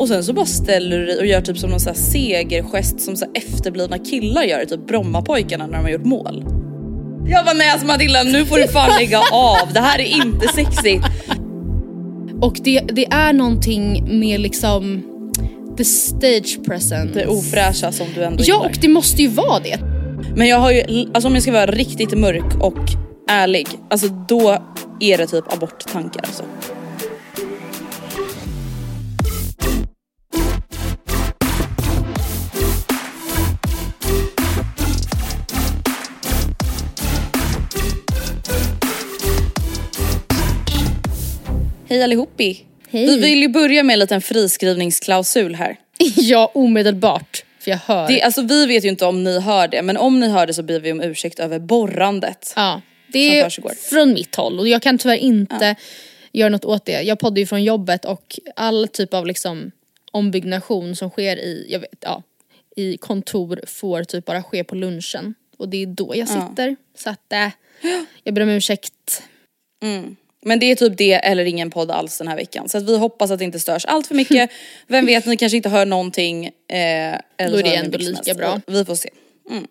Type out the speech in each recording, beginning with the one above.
Och sen så bara ställer du dig och gör typ som någon så här segergest som så här efterblivna killar gör, typ Brommapojkarna när de har gjort mål. Jag bara nej alltså Matilda nu får du fan lägga av, det här är inte sexigt. Och det, det är någonting med liksom the stage presence. Det ofräscha som du ändå Ja gillar. och det måste ju vara det. Men jag har ju, alltså om jag ska vara riktigt mörk och ärlig, alltså då är det typ aborttankar alltså. Hej allihopi! Hej. Vi vill ju börja med en liten friskrivningsklausul här. Ja omedelbart. För jag hör. Det, alltså vi vet ju inte om ni hör det, men om ni hör det så ber vi om ursäkt över borrandet. Ja, det är från mitt håll och jag kan tyvärr inte göra något åt det. Jag poddar ju från jobbet och all typ av liksom ombyggnation som sker i, jag vet, ja, i kontor får typ bara ske på lunchen. Och det är då jag sitter. Så att äh, jag ber om ursäkt. Men det är typ det eller ingen podd alls den här veckan. Så att vi hoppas att det inte störs allt för mycket. Vem vet, ni kanske inte hör någonting. Eh, eller Då är det ändå lika bra. Vi får se. Mm.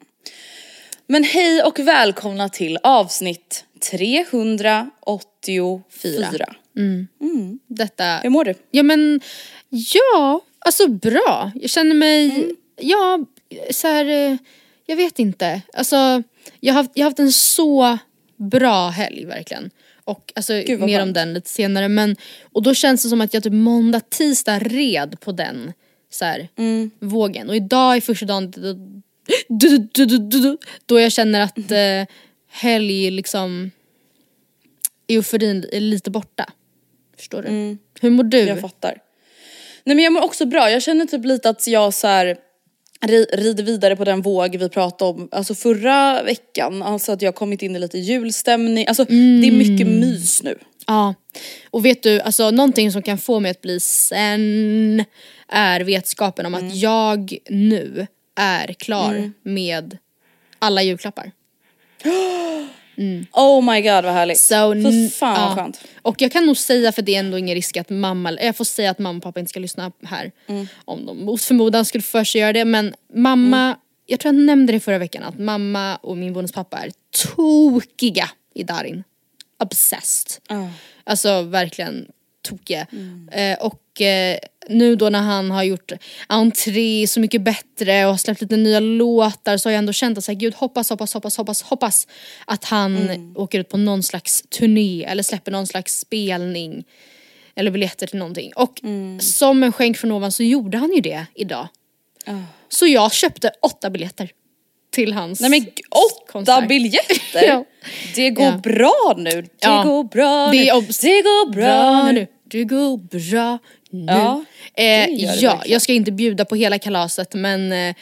Men hej och välkomna till avsnitt 384. Detta, Hur mår du? ja men ja, alltså bra. Jag känner mig, ja så här, eh, jag vet inte. Alltså jag har, haft- jag har haft en så bra helg verkligen. Och alltså Gud, mer om den lite senare men och då känns det som att jag typ måndag, tisdag red på den så här, vågen. Och idag är första dagen då, då, jag känner att eh, helg liksom euforin är lite borta. Förstår du? Hur mår du? Jag fattar. Nej men jag mår också bra. Jag känner typ lite att jag så här rider vidare på den våg vi pratade om alltså förra veckan. Alltså att jag kommit in i lite julstämning. Alltså det är mycket mys nu. Ja. Och vet du, alltså någonting som kan få mig att bli sen är vetskapen om Mm. att jag nu är klar med alla julklappar. Oh my god vad härligt. So, Fy fan ja. vad skönt. Och jag kan nog säga, för det är ändå ingen risk att mamma, jag får säga att mamma och pappa inte ska lyssna här. Mm. Om de mot förmodan skulle för sig göra det. Men mamma, Mm. jag tror jag nämnde det förra veckan att mamma och min bonuspappa är tokiga i Darin. Obsessed. Alltså verkligen tokiga. Eh, och eh, nu då när han har gjort entré Så mycket bättre och har släppt lite nya låtar så har jag ändå känt att så här, gud hoppas, hoppas, hoppas, hoppas, hoppas att han åker ut på någon slags turné eller släpper någon slags spelning. Eller biljetter till någonting. Och som en skänk från ovan så gjorde han ju det idag. Så jag köpte åtta biljetter till hans Nej men åtta konsert. biljetter! Ja. Det går Ja. bra nu. Det Ja. går bra Det nu. det går bra nu. Det går bra nu. Ja, eh, ja, verkligen. jag ska inte bjuda på hela kalaset men eh,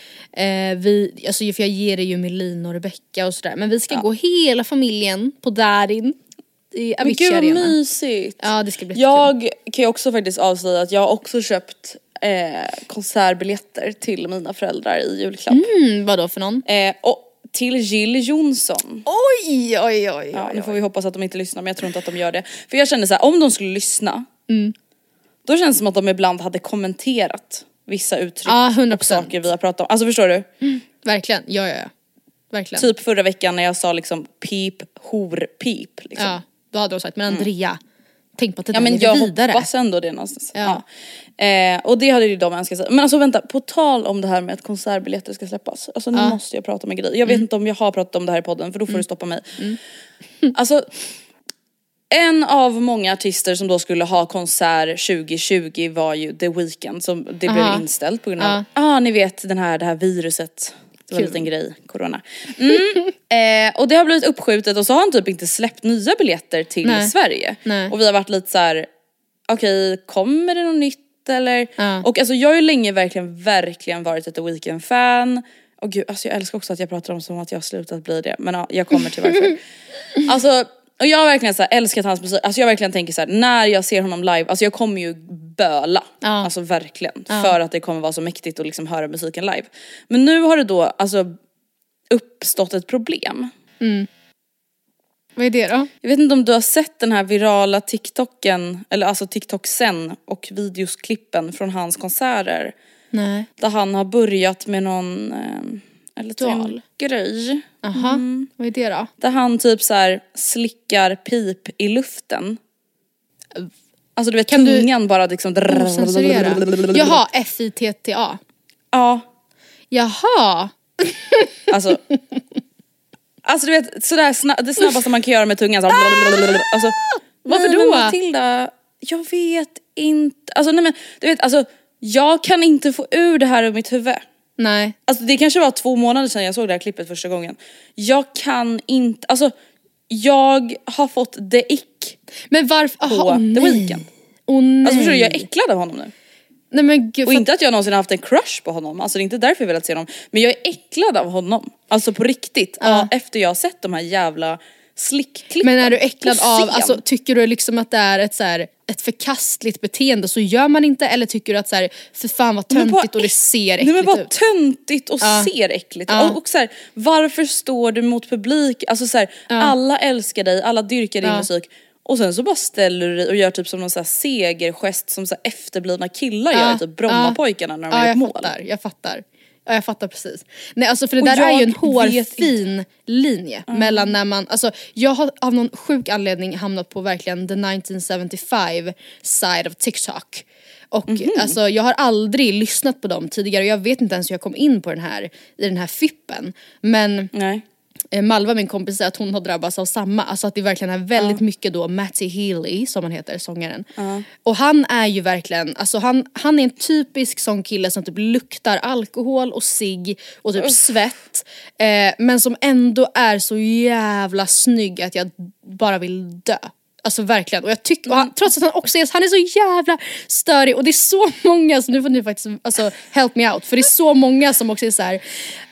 eh, vi, alltså för jag ger det ju med Lina och Rebecca och sådär. Men vi ska gå hela familjen på Darin i Men gud vad mysigt. Ja det ska bli. Jag kan ju också faktiskt avslöja att jag har också köpt eh, konsertbiljetter till mina föräldrar i julklapp. Mm, vadå för någon? Eh, och till Jill Johnson. Oj oj oj. Ja, nu får vi hoppas att de inte lyssnar men jag tror inte att de gör det. För jag kände så här, om de skulle lyssna, Mm. Då känns det som att de ibland hade kommenterat vissa uttryck Ja, 100%. och saker vi har pratat om. Alltså förstår du? Verkligen, ja ja ja. Verkligen. Typ förra veckan när jag sa liksom pip, hor, pip. Liksom. Ja, då hade de sagt men Andrea, tänk på att det Mm. Ja där men jag vidare. hoppas ändå det någonstans. Ja. Ja. Eh, och det hade ju de önskat sig. Men alltså vänta, på tal om det här med att konsertbiljetter ska släppas. Alltså nu Ja. måste jag prata med Gry. Jag vet Mm. inte om jag har pratat om det här i podden för då får du stoppa mig. Alltså en av många artister som då skulle ha konsert 2020 var ju The Weeknd som det blev Aha. inställt på grund av, Ja. ah ni vet den här, det här viruset. Det var en liten grej, corona. Mm. eh, och det har blivit uppskjutet och så har han typ inte släppt nya biljetter till Nej. Sverige. Nej. Och vi har varit lite så här: okej kommer det något nytt eller? Ja. Och alltså jag har ju länge verkligen, verkligen varit ett The Weeknd-fan. Och gud, alltså jag älskar också att jag pratar om som att jag har slutat bli det. Men ja, jag kommer till varför. alltså, och jag har verkligen så här, älskat hans musik. Alltså jag verkligen tänker så här, när jag ser honom live, alltså jag kommer ju böla. Ja. Alltså verkligen. För att det kommer vara så mäktigt att liksom höra musiken live. Men nu har det då alltså uppstått ett problem. Vad är det då? Jag vet inte om du har sett den här virala TikToken, eller alltså TikTok-sen och videosklippen från hans konserter. Nej. Där han har börjat med någon, eh, eller en grej. Aha, Mm. vad är det då? Där han typ så här slickar pip i luften. Alltså du vet Kan du- tungan bara liksom... Ocensurera. Jaha, F-I-T-T-A. Ja, Jaha. alltså. Alltså du vet sådär sna- det snabbaste man kan göra med tungan så här, alltså, Varför då? Men Matilda, jag vet inte. Alltså nej men du vet alltså jag kan inte få ur det här ur mitt huvud. Nej. Alltså det kanske var två månader sedan jag såg det här klippet första gången. Jag kan inte, alltså jag har fått the ick Men varför? på Aha, åh The. Weeknd. Åh nej. Alltså förstår du, jag är äcklad av honom nu. Nej men gud. Och inte att jag någonsin har haft en crush på honom, alltså det är inte därför jag velat se honom. Men jag är äcklad av honom. Alltså på riktigt. Ja. efter jag har sett de här jävla slickklippen. Men är du äcklad av, alltså tycker du liksom att det är ett, så här, ett förkastligt beteende så gör man inte eller tycker du att så här, för fan vad töntigt och det ser Nej äckligt men bara ut. töntigt och Ja. ser äckligt Ja. Och, och så här, varför står du mot publik? Alltså så här, alla älskar dig, alla dyrkar din Ja. musik. Och sen så bara ställer du dig och gör typ som någon så här segergest som så här efterblivna killar gör typ Brommapojkarna när de ja, gör ett jag mål. fattar, jag fattar. Ja jag fattar precis. Nej alltså för det Och där är ju en hårfin linje mellan när man, alltså jag har av någon sjuk anledning hamnat på verkligen the 1975 side of TikTok. Och Mhm. alltså jag har aldrig lyssnat på dem tidigare och jag vet inte ens hur jag kom in på den här, i den här fippen. Men Nej. Eh, Malva min kompis säger att hon har drabbats av samma, alltså att det verkligen är väldigt mycket då Matty Healy som han heter, sångaren. Och han är ju verkligen, alltså han, han är en typisk sån kille som typ luktar alkohol och cigg och typ svett. Eh, men som ändå är så jävla snygg att jag bara vill dö. Alltså verkligen. Och jag tycker, och han, trots att han också är, han är så jävla störig och det är så många, så nu får ni faktiskt alltså, help me out. För det är så många som också är så här.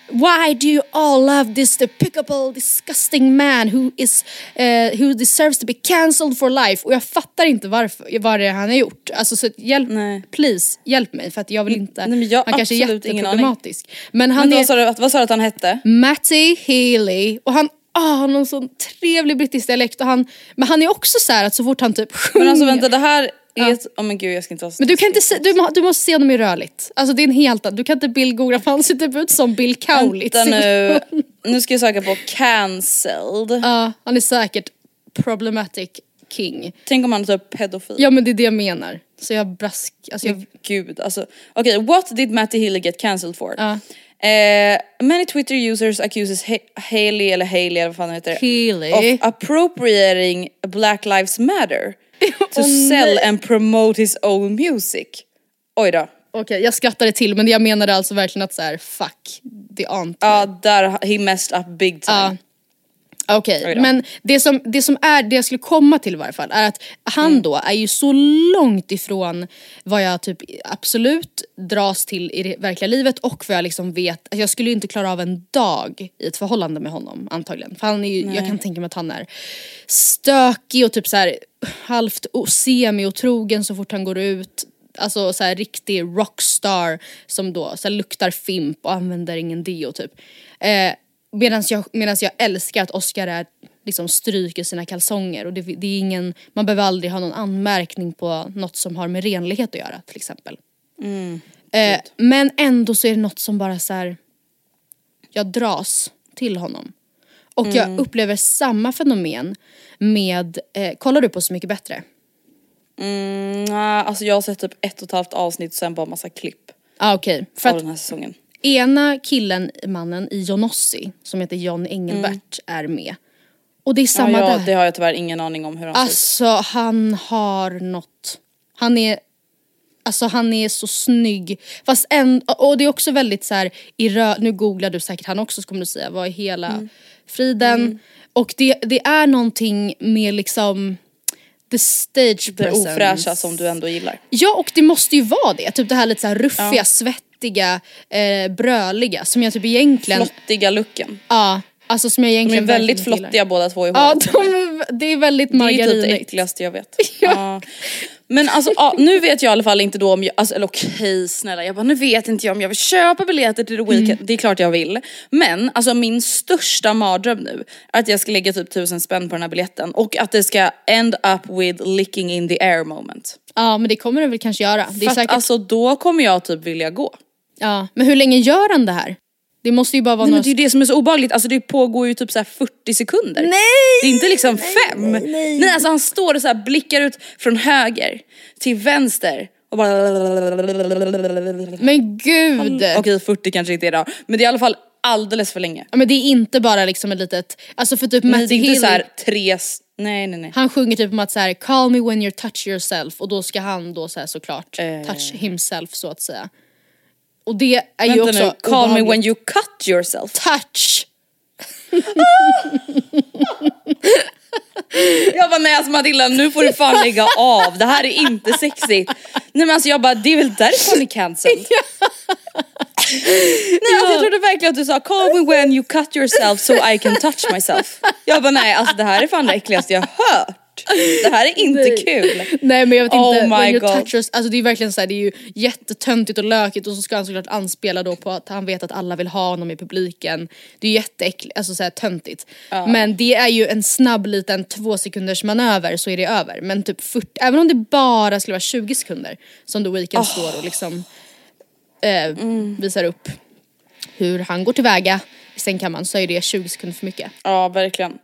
Why do you all love this despicable, disgusting man who is, eh, who deserves to be cancelled for life? Och jag fattar inte varför, vad det är han har gjort. Alltså så hjälp, Nej. please, hjälp mig för att jag vill inte, Nej, men jag han kanske är jätteproblematisk. Men han Men är vad sa, du, vad sa du att han hette? Matty Healy och han ah, har någon sån trevlig brittisk dialekt och han, men han är också så här att så fort han typ sjunger Men alltså vänta det här är Ja. ett, oh men gud jag ska inte så men du kan inte se, du, du måste se honom i rörligt. Alltså det är en helt annan, du kan inte bildgoogla för han ser typ ut som Bill Cowlitz. Vänta nu, nu ska jag söka på cancelled. Ja, han är säkert problematic king. Tänk om han är typ pedofil. Ja men det är det jag menar. Så jag brask, alltså jag, Gud alltså. Okej, what did Matty Healy get cancelled for? Ja. Eh, many Twitter users accuses ha- Haley eller Haley eller vad fan heter? Healy. Of appropriating Black Lives Matter. to Åh, sell nej. and promote his own music. Oj då. okej jag skrattade till men jag menade alltså verkligen att så här, fuck, det ant Ja där, he messed up big time. Okej, då. men det som, det som är, det jag skulle komma till i varje fall är att han Mm. då är ju så långt ifrån vad jag typ absolut dras till i det verkliga livet och vad jag liksom vet, att jag skulle ju inte klara av en dag i ett förhållande med honom antagligen. För han är ju, jag kan tänka mig att han är stökig och typ så här halvt semi-otrogen så fort han går ut. Alltså så här riktig rockstar som då så här, luktar fimp och använder ingen deo typ. Eh, Medan jag, medans jag älskar att Oscar är, liksom stryker sina kalsonger och det, det är ingen, man behöver aldrig ha någon anmärkning på något som har med renlighet att göra till exempel. eh, men ändå så är det något som bara så här. jag dras till honom. Och jag upplever samma fenomen med, eh, kollar du på Så mycket bättre? Mm, alltså jag har sett typ ett och ett halvt avsnitt och sen bara massa klipp ah, okej, för av att den här säsongen. Ena killen, mannen i Johnossi, som heter John Engelbert, är med. Och det är Ja, samma ja, där. det har jag tyvärr ingen aning om hur han. Alltså han har något. Han är Alltså han är så snygg. Fast en, och det är också väldigt så här, i rö, nu googlar du säkert han också så kommer du säga vad är hela Mm. friden. Och det, det är någonting med liksom the stage Det presence. ofräscha som du ändå gillar. Ja och det måste ju vara det. Typ det här lite så här ruffiga, svettiga, eh, bröliga som jag typ egentligen, Flottiga looken. ja alltså som jag De är egentligen väldigt verkligen gillar. flottiga båda två i Ja håret. de är, det är väldigt Det är typ det margarinigt. äckligaste jag vet. ja. Men alltså ja, nu vet jag i alla fall inte då om jag, alltså, eller okej snälla jag bara nu vet inte jag om jag vill köpa biljetter till the weekend. Mm. Det är klart jag vill. Men alltså min största mardröm nu är att jag ska lägga typ tusen spänn på den här biljetten och att det ska end up with licking in the air moment. Ja men det kommer det väl kanske göra. Det är För att säkert, alltså då kommer jag typ vilja gå. Ja. Men hur länge gör han det här? Det måste ju bara vara Nej, men några... det är ju det som är så obehagligt, alltså det pågår ju typ så här 40 sekunder. Nej! Det är inte liksom fem. Nej, nej. alltså han står och så här blickar ut från höger till vänster och bara... Men gud! Okej 40 kanske inte är det men det är i alla fall alldeles för länge. Ja, men det är inte bara liksom ett litet, alltså för typ Nej, Matt det är inte Hill, så här tre... Nej nej nej. han sjunger typ om att så här, call me when you touch yourself och då ska han då så här, såklart Eh. touch himself så att säga. Och det är ju Vänta också nu, call me when you cut yourself. touch! Jag bara nej alltså Matilda nu får du fan lägga av, det här är inte sexigt. Nej men alltså jag bara det är väl därför ni cancelled. Nej alltså jag trodde verkligen att du sa call me when you cut yourself so I can touch myself. Jag bara nej alltså det här är fan det äckligaste jag har Det här är inte Nej. kul. Nej men jag vet Oh inte, my God. touch yourself, alltså det är verkligen så här, det är ju jättetöntigt och lökigt och så ska han såklart anspela då på att han vet att alla vill ha honom i publiken. Det är jätteäckligt, alltså så här töntigt. Men det är ju en snabb liten två sekunders manöver så är det över. Men typ 40, även om det bara skulle vara 20 sekunder som The Weeknd står och liksom eh, visar upp hur han går tillväga i sängkammaren så är det 20 sekunder för mycket. Ja verkligen.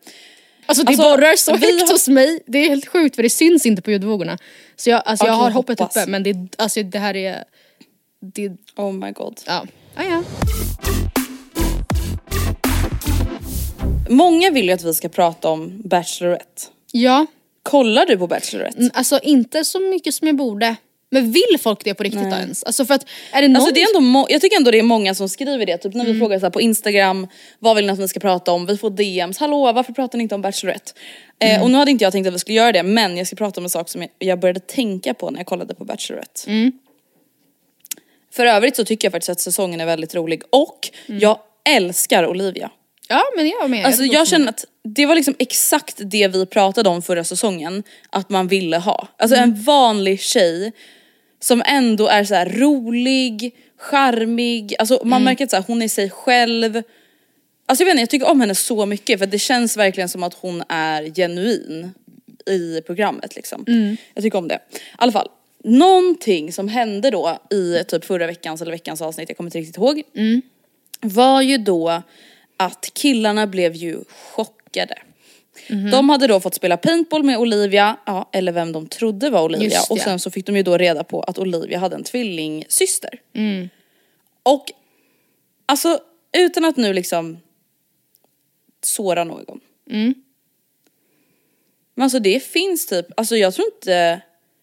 Alltså det Alltså, borrar så högt har- hos mig, det är helt sjukt för det syns inte på ljudvågorna. Så jag, alltså jag Okej, har hoppet hoppas. uppe men det, alltså det här är, det, Oh my god. ja. Ah, ja. Många vill ju att vi ska prata om Bachelorette. Ja, Kollar du på Bachelorette? mm, alltså inte så mycket som jag borde. Men vill folk det på riktigt då ens? Alltså för att, är det någon... Alltså det är ändå jag tycker ändå det är många som skriver det, typ när Mm. vi frågar så på instagram, vad vill ni att vi ska prata om? Vi får DMs, hallå varför pratar ni inte om Bachelorette? Mm. Eh, och nu hade inte jag tänkt att vi skulle göra det men jag ska prata om en sak som jag, jag började tänka på när jag kollade på Bachelorette. Mm. För övrigt så tycker jag faktiskt att säsongen är väldigt rolig och Mm. jag älskar Olivia. Ja men jag med. Alltså jag också- känner att det var liksom exakt det vi pratade om förra säsongen, att man ville ha. Alltså Mm. en vanlig tjej som ändå är så rolig, charmig, alltså man Mm. märker att så här, hon är sig själv. Alltså jag vet inte, jag tycker om henne så mycket för det känns verkligen som att hon är genuin i programmet liksom. Mm. Jag tycker om det. I alla fall, någonting som hände då i typ förra veckans eller veckans avsnitt, jag kommer inte riktigt ihåg. Mm. Var ju då att killarna blev ju chockade. Mhm. De hade då fått spela paintball med Olivia, ja, eller vem de trodde var Olivia. Just. Och sen så fick de ju då reda på att Olivia hade en tvillingsyster. Mm. Och alltså utan att nu liksom såra någon. Mm. Men alltså det finns typ, alltså jag tror inte,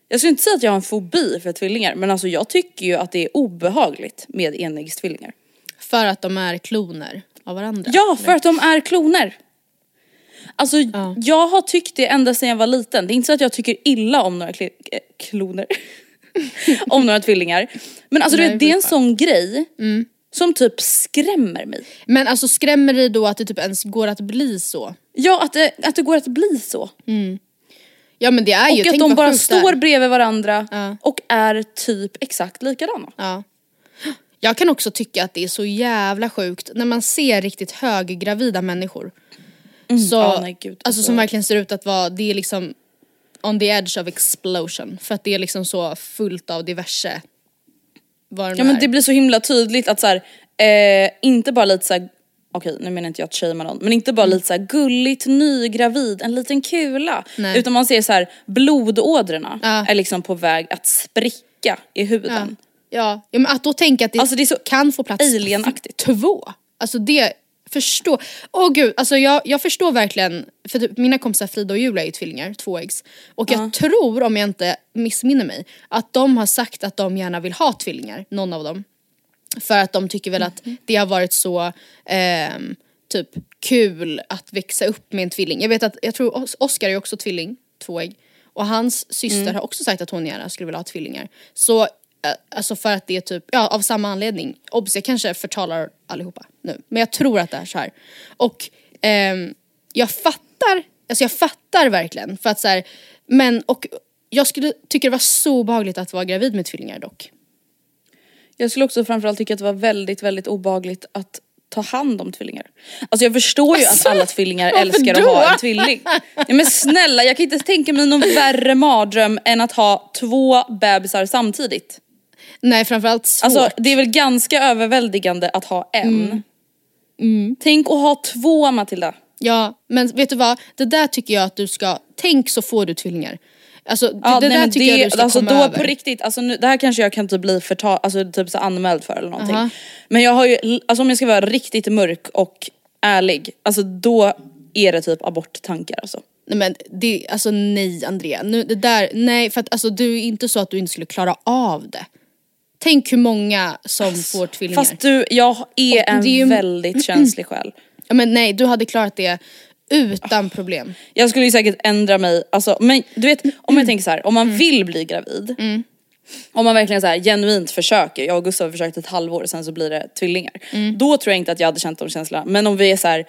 jag skulle inte säga att jag har en fobi för tvillingar men alltså jag tycker ju att det är obehagligt med enäggstvillingar. För att de är kloner av varandra. Ja, för att de är kloner. Alltså Ja. jag har tyckt det ända sedan jag var liten. Det är inte så att jag tycker illa om några kli- eh, kloner. om några tvillingar. Men alltså du Nej, vet, det är en sån grej som typ skrämmer mig. Men alltså skrämmer det då att det typ ens går att bli så? Ja, att det, att det går att bli så. Ja men det är ju, och att de bara står bredvid varandra Ja. och är typ exakt likadana. Ja. Jag kan också tycka att det är så jävla sjukt när man ser riktigt höggravida människor. Så, Mm. Ja, nej, gud, alltså alltså. som verkligen ser ut att vara, det är liksom on the edge of explosion. För att det är liksom så fullt av diverse, vad det Ja men är. det blir så himla tydligt att så här, eh, inte bara lite så här okej nu menar inte jag att shamea någon, men inte bara lite så här gulligt nygravid, en liten kula. Nej. Utan man ser så här blodådrorna Ja. är liksom på väg att spricka i Ja. huden. Ja. ja, men att då tänka att det, Alltså, det är så kan få plats två. Alltså det, förstå. Åh gud, alltså jag, jag förstår verkligen, för typ mina kompisar Frida och Julia är ju tvillingar, tvåeggs. Och jag tror, om jag inte missminner mig, att de har sagt att de gärna vill ha tvillingar, någon av dem. För att de tycker väl att det har varit så ehm, typ kul att växa upp med en tvilling. Jag vet att, jag tror Os- Oscar är också tvilling, tvåegg. Och hans syster har också sagt att hon gärna skulle vilja ha tvillingar. Så eh, alltså för att det är typ, ja av samma anledning. Obs jag kanske förtalar allihopa nu. Men jag tror att det är så här. Och ehm, jag fattar, alltså jag fattar verkligen för att så här, men och jag skulle tycka det var så obehagligt att vara gravid med tvillingar dock. Jag skulle också framförallt tycka att det var väldigt, väldigt obehagligt att ta hand om tvillingar. Alltså jag förstår ju Alltså, att alla tvillingar älskar att då? ha en tvilling. Ja, men snälla jag kan inte tänka mig någon värre mardröm än att ha två bebisar samtidigt. Nej framförallt svårt. Alltså det är väl ganska överväldigande att ha en. Mm. Tänk att ha två Matilda. Ja, men vet du vad? Det där tycker jag att du ska, tänk så får du tvillingar. Alltså det, Ja, det nej, där tycker jag du ska alltså, komma då över. på riktigt, alltså, nu, det här kanske jag kan typ bli förtal, alltså, typ så anmäld för eller någonting. Aha. Men jag har ju, alltså om jag ska vara riktigt mörk och ärlig, alltså då är det typ aborttankar alltså. Nej men det, alltså nej Andrea, nu, det där, nej för att alltså du är inte så att du inte skulle klara av det. Tänk hur många som får tvillingar. Fast du, jag är Och en är ju- väldigt känslig själ. Ja, men nej, du hade klarat det utan problem. Jag skulle ju säkert ändra mig, alltså, men du vet om Mm. jag tänker så här, om man vill bli gravid, om man verkligen så här genuint försöker, jag och Gustav har försökt ett halvår sen så blir det tvillingar. Mm. Då tror jag inte att jag hade känt de känslorna. Men om vi är så här,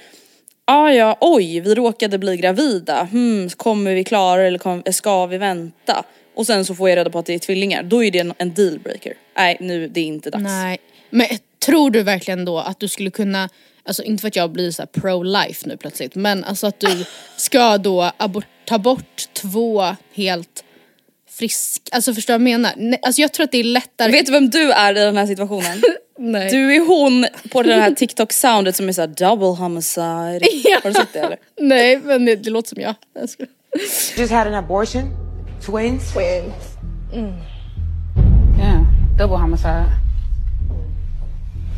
ah, ja oj vi råkade bli gravida, hmm, kommer vi klara det eller ska vi vänta? Och sen så får jag reda på att det är tvillingar, då är det en, en dealbreaker. Nej nu, det är inte dags. Nej, men tror du verkligen då att du skulle kunna, alltså inte för att jag blir så här pro-life nu plötsligt, men alltså att du ska då abort, ta bort två helt frisk, alltså förstår du vad jag menar? Nej, alltså jag tror att det är lättare. Vet du vem du är i den här situationen? Nej. Du är hon på det här TikTok-soundet som är såhär double homicide. Ja. Har du sett det eller? Nej men det, det låter som jag. jag ska... Just had an abortion? Twins? Twins. Yeah, double homicide.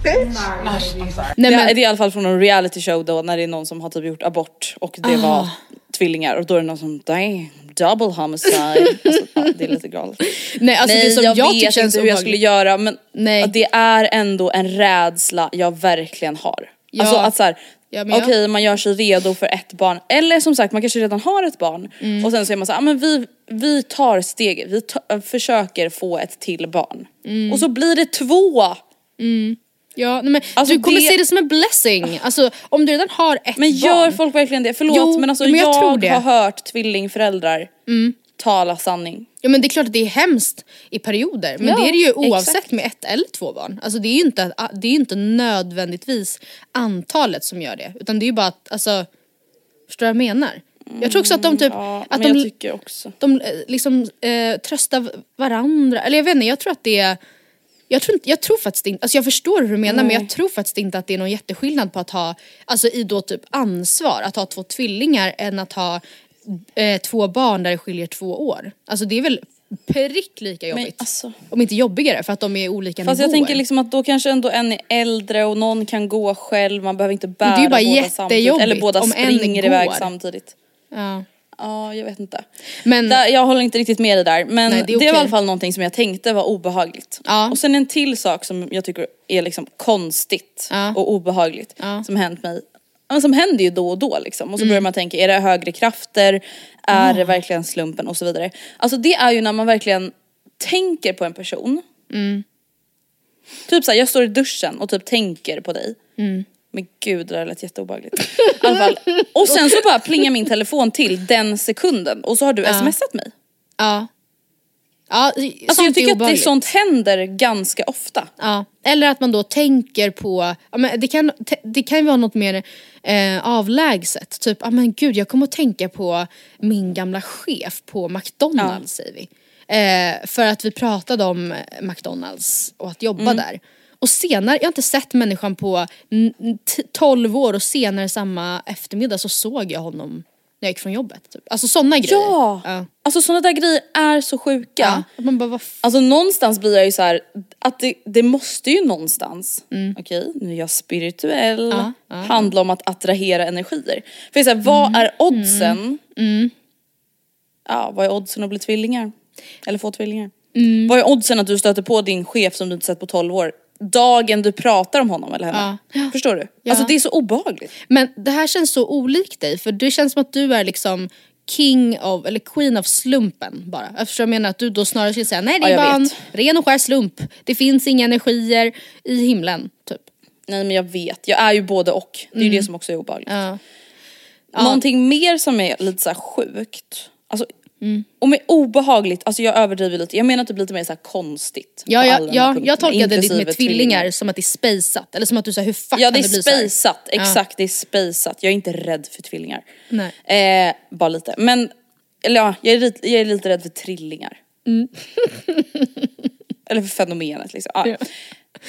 Bitch. No, sorry. Nej det, men, är, det är i alla fall från en reality show då när det är någon som har typ gjort abort och det Ah. var tvillingar och då är det någon som damn, double homicide. Alltså, det är lite galet. nej alltså Nej det som jag, jag, vet inte hur jag skulle göra men Nej. det är ändå en rädsla jag verkligen har. Ja. Alltså att såhär, Ja, okej man gör sig redo för ett barn eller som sagt man kanske redan har ett barn Mm. och sen så är man såhär, ah, men vi, vi tar steget, vi försöker få ett till barn. Mm. Och så blir det två! Ja, nej, men Alltså, du kommer det- se det som en blessing. Alltså om du redan har ett Men gör barn. folk verkligen det? Förlåt Jo, men alltså men jag jag. Mm. har hört tvillingföräldrar tala sanning. Ja men det är klart att det är hemskt i perioder men Ja, det är det ju oavsett exakt. med ett eller två barn. Alltså det är ju inte, det är inte nödvändigtvis antalet som gör det utan det är ju bara att, alltså, förstår du vad jag menar? Jag tror också att de typ, Ja, att men de, tycker också. de eh, liksom eh, tröstar varandra, eller jag vet inte, jag tror att det är jag tror, inte, jag tror faktiskt inte, alltså jag förstår hur du menar men jag tror faktiskt inte att det är någon jätteskillnad på att ha, alltså i då typ ansvar, att ha två tvillingar än att ha eh, två barn där det skiljer två år. Alltså det är väl prick lika jobbigt. alltså. Om inte jobbigare för att de är olika Fast nivåer. jag tänker liksom att då kanske ändå en är äldre och någon kan gå själv, man behöver inte bära båda samtidigt. Eller båda om en springer iväg går. samtidigt. Ja. Ja, jag vet inte. Men- där, jag håller inte riktigt med dig där. Men Nej, det det, är var i alla fall någonting som jag tänkte var obehagligt. Ja. Och sen en till sak som jag tycker är liksom konstigt Ja. och obehagligt Ja. Mm. som hänt mig. Men som händer ju då och då liksom. Och så börjar man tänka, är det högre krafter? Är det verkligen slumpen? Och så vidare. Alltså det är ju när man verkligen tänker på en person. Mm. Typ såhär, jag står i duschen och typ tänker på dig. Mm. Men gud det där lät jätteobehagligt. I alla fall. Och sen så bara plingar min telefon till den sekunden och så har du smsat mig. Ja. Ja, Alltså jag tycker att det, sånt händer ganska ofta. Ja. Eller att man då tänker på, ja, men det, kan, det kan ju vara något mer eh, avlägset. Typ, ja men gud jag kommer att tänka på min gamla chef på McDonalds säger vi. Eh, för att vi pratade om McDonalds och att jobba där. Och senare, jag har inte sett människan på n- n- t- 12 år och senare samma eftermiddag så såg jag honom när jag gick från jobbet. Typ. Alltså sådana grejer. Ja! Ja. Alltså sådana där grejer är så sjuka. Ja. Man bara, vad Alltså någonstans blir jag ju så här att det, det måste ju någonstans, Mm. okej nu är jag spirituell, Ja, ja, handla om att attrahera energier. För det är så här, vad Mm. är oddsen? Ja, vad är oddsen att bli tvillingar? Eller få tvillingar? Mm. Vad är oddsen att du stöter på din chef som du inte sett på 12 år? Dagen du pratar om honom eller henne. Förstår du? Ja. Alltså det är så obehagligt. Men det här känns så olikt dig för det känns som att du är liksom king of, eller queen of slumpen bara. Eftersom jag menar att du då snarare skulle säga nej det är Ja, bara en ren och skär slump. Det finns inga energier i himlen. Typ. Nej men jag vet, jag är ju både och. Det är ju det som också är obehagligt. Ja. Någonting mer som är lite så sjukt. Alltså, Mm. Och med obehagligt, alltså jag överdriver lite. Jag menar typ lite mer så konstigt. Ja, ja, ja, jag tolkade ditt med tvillingar som att det är spejsat. Eller som att du säger hur fuck Ja kan det är det bli så här? spejsat, exakt det är spejsat. Jag är inte rädd för tvillingar. Nej. Eh, bara lite. Men, eller ja, jag är, lite, jag är lite rädd för trillingar. Mm. eller för fenomenet liksom. Ja.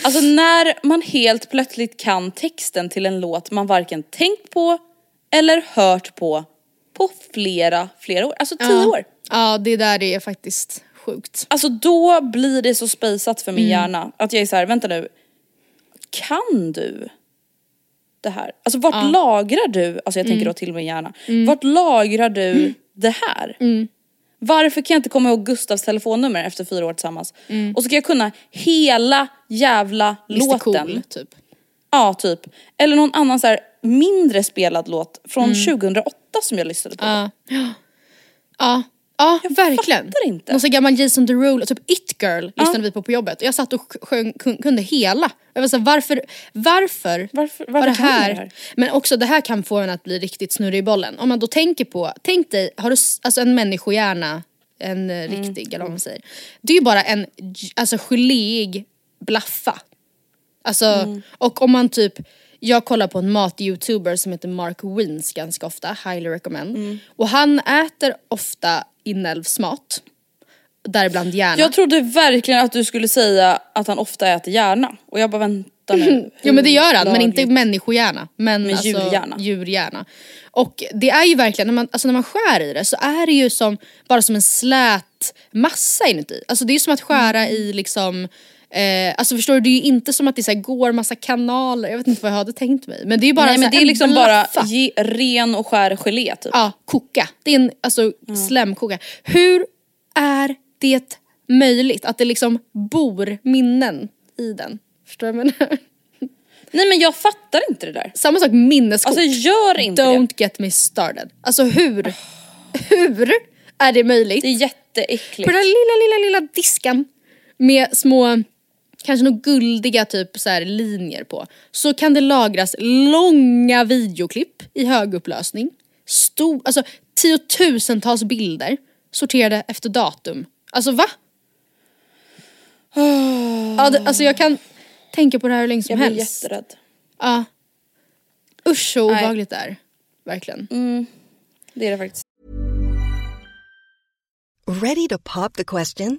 Alltså när man helt plötsligt kan texten till en låt man varken tänkt på eller hört på på flera, flera år. Alltså tio Ja. år. Ja det där är faktiskt sjukt. Alltså då blir det så spejsat för min Mm. hjärna att jag är så här, vänta nu. Kan du det här? Alltså vart lagrar du, alltså jag Mm. tänker då till min hjärna. Vart lagrar du det här? Mm. Varför kan jag inte komma ihåg Gustavs telefonnummer efter fyra år tillsammans? Mm. Och så ska jag kunna hela jävla Mr låten. Cool typ. Ja typ. Eller någon annan så här mindre spelad låt från 2008 som jag lyssnade på. Ja. Ja, ja verkligen. fattar inte. Någon sån gammal Jason Derulo, typ It Girl lyssnade vi på på jobbet. Jag satt och sjöng, kun- kunde hela. Jag var såhär, varför, varför, Varför- var varför det kan du här? det här? Men också det här kan få en att bli riktigt snurrig i bollen. Om man då tänker på, tänk dig, har du alltså en människohjärna, en eh, Mm. riktig eller vad man säger. Det är ju bara en alltså, geléig blaffa. Alltså, Mm. och om man typ, jag kollar på en mat-youtuber som heter Mark Wins ganska ofta, highly recommend. Mm. Och han äter ofta inälvsmat, däribland hjärna. Jag trodde verkligen att du skulle säga att han ofta äter hjärna. Och jag bara vänta nu. Jo men det gör han, men inte människohjärna. Men, Men alltså, djurhjärna. djurhjärna. Och det är ju verkligen, när man, alltså när man skär i det så är det ju som, bara som en slät massa inuti. Alltså det är som att skära Mm. i liksom Eh, alltså förstår du, det är ju inte som att det så här går massa kanaler, jag vet inte vad jag hade tänkt mig. Men det är ju bara Nej så men det är liksom bara blaffa. ge, ren och skär gelé typ. Ja, koka. Det är en alltså, slemkoka. Hur är det möjligt att det liksom bor minnen i den? Förstår du vad jag menar? Nej men jag fattar inte det där. Samma sak minneskort. Alltså gör inte Don't det. get me started. Alltså hur, hur är det möjligt? Det är jätteäckligt. På den lilla, lilla, lilla disken med små, kanske några guldiga typ så här linjer på. Så kan det lagras långa videoklipp i högupplösning. Stor, alltså tiotusentals bilder sorterade efter datum. Alltså va? ja, det, alltså jag kan tänka på det här hur länge som Jag blir helst. jätterädd. Ja. Usch så obehagligt det är. Verkligen. Det är det faktiskt. Ready to pop the question?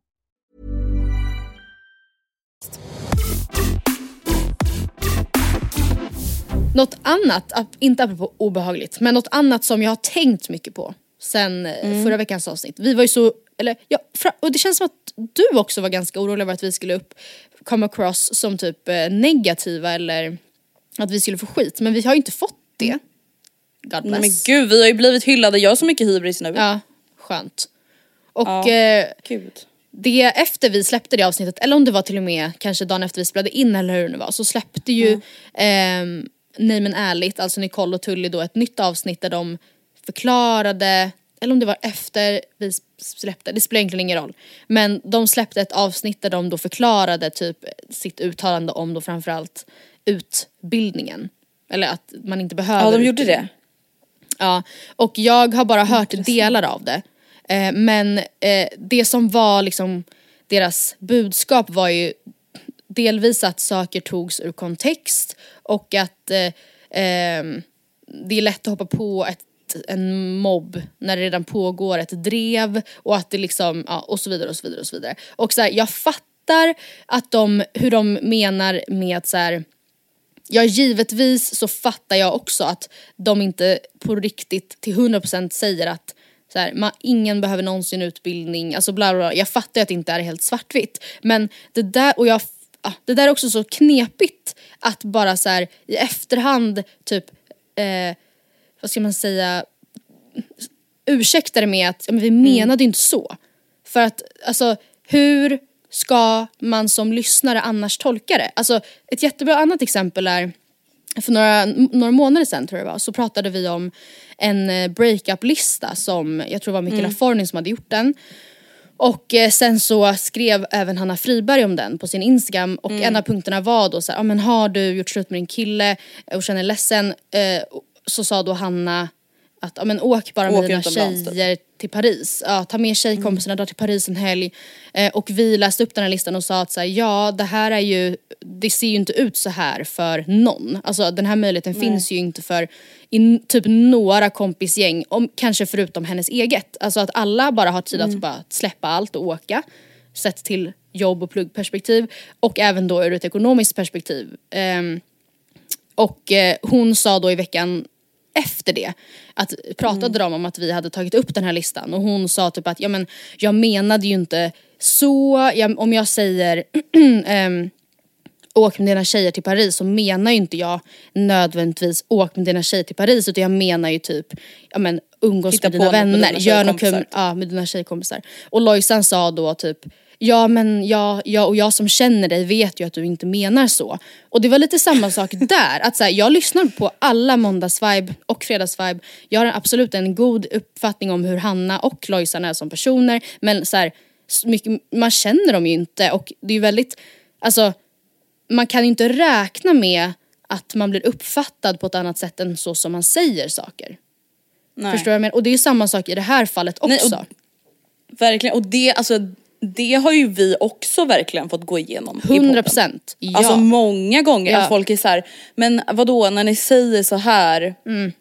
Något annat, inte apropå obehagligt, men något annat som jag har tänkt mycket på sen eh, Mm. förra veckans avsnitt. Vi var ju så, eller ja, och det känns som att du också var ganska orolig över att vi skulle upp, come across som typ eh, negativa eller att vi skulle få skit. Men vi har ju inte fått det. God bless. Nej, men gud vi har ju blivit hyllade, jag har så mycket hybris nu. Ja, skönt. Och Ja. eh. Det efter vi släppte det avsnittet, eller om det var till och med kanske dagen efter vi spelade in eller hur det nu var, så släppte ju mm. Nej men ärligt, alltså Nicole och Tully då ett nytt avsnitt där de förklarade, eller om det var efter vi släppte, det spelar egentligen ingen roll. Men de släppte ett avsnitt där de då förklarade typ sitt uttalande om då framförallt utbildningen. Eller att man inte behöver Ja de gjorde det. Ja, och jag har bara hört delar av det. Eh, men eh, det som var liksom deras budskap var ju delvis att saker togs ur kontext och att eh, ehm, det är lätt att hoppa på ett, en mobb när det redan pågår ett drev och att det liksom, ja och så vidare och så vidare och så vidare. Och så här, jag fattar att de, hur de menar med att så här, Ja givetvis så fattar jag också att de inte på riktigt till 100% säger att så här, man, ingen behöver någonsin utbildning, alltså bla bla bla. Jag fattar att det inte är helt svartvitt. Men det där, och jag, det där är också så knepigt att bara så här, i efterhand typ, eh, vad ska man säga, ursäkta det med att men vi menade inte så. För att alltså hur ska man som lyssnare annars tolka det? Alltså ett jättebra annat exempel är för några, några månader sedan tror jag det var, så pratade vi om en eh, breakup-lista som jag tror var Mikaela Mm. Forning som hade gjort den. Och eh, sen så skrev även Hanna Friberg om den på sin Instagram och Mm. en av punkterna var då så här, ah, men har du gjort slut med din kille och känner ledsen eh, så sa då Hanna att ah, men åk bara med Åk dina typ. tjejer till Paris. Ja, ta med tjejkompisarna, dra till Paris en helg. Eh, och vi läste upp den här listan och sa att så här, ja det här är ju, det ser ju inte ut så här för någon. Alltså den här möjligheten finns ju inte för i typ några kompisgäng, om, kanske förutom hennes eget. Alltså att alla bara har tid att bara släppa allt och åka. Sett till jobb och pluggperspektiv och även då ur ett ekonomiskt perspektiv. Ehm, och eh, hon sa då i veckan efter det, att pratade de om att vi hade tagit upp den här listan. Och hon sa typ att ja men jag menade ju inte så, jag, om jag säger ehm, åk med dina tjejer till Paris så menar ju inte jag nödvändigtvis åk med dina tjejer till Paris utan jag menar ju typ ja men umgås Hitta med dina något med vänner, dina gör något kul ja, med dina tjejkompisar. Och Lojsan sa då typ Ja men jag, jag och jag som känner dig vet ju att du inte menar så. Och det var lite samma sak där. Att så här, jag lyssnar på alla måndagsvibe och fredagsvibe. Jag har absolut en god uppfattning om hur Hanna och Lojsan är som personer. Men så här, mycket, man känner dem ju inte och det är väldigt, alltså man kan ju inte räkna med att man blir uppfattad på ett annat sätt än så som man säger saker. Nej. Förstår du vad jag menar? Och det är ju samma sak i det här fallet också. Nej, och- Verkligen, och det, alltså, det har ju vi också verkligen fått gå igenom i podden. 100 procent. Ja. Alltså många gånger Ja. folk är så här, men vadå när ni säger så här Mm.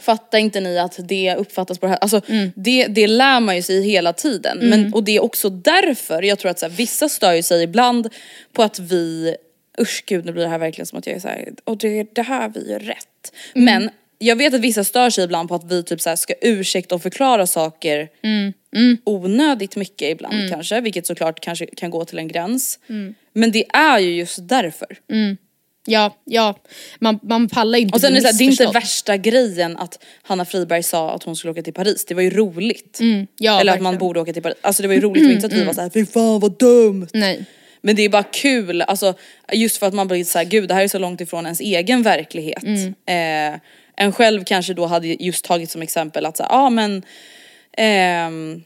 Fattar inte ni att det uppfattas på det här? Alltså Mm. det, det lär man ju sig hela tiden. Men, och det är också därför jag tror att så här, vissa stör ju sig ibland på att vi, usch gud nu blir det här verkligen som att jag är såhär, och det, det här vi gör rätt. Mm. Men jag vet att vissa stör sig ibland på att vi typ så här ska ursäkta och förklara saker onödigt mycket ibland kanske, vilket såklart kanske kan gå till en gräns. Men det är ju just därför. Ja, ja. Man, man pallar inte Och sen är det, bli så här, det är inte värsta grejen att Hanna Friberg sa att hon skulle åka till Paris, det var ju roligt. Mm, ja, Eller att man verkligen. borde åka till Paris, alltså det var ju roligt inte att vi var såhär fy fan vad dumt. Nej. Men det är bara kul, alltså just för att man blir såhär gud det här är så långt ifrån ens egen verklighet. Mm. Eh, en själv kanske då hade just tagit som exempel att säga, ja ah, men ehm,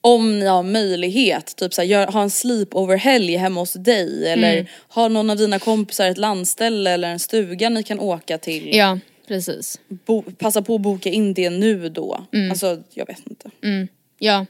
om ni har möjlighet, typ såhär, gör, ha en sleepover-helg hemma hos dig eller Mm. har någon av dina kompisar ett landställe eller en stuga ni kan åka till. Ja, precis. Bo, passa på att boka in det nu då. Mm. Alltså jag vet inte. Ja. Nej,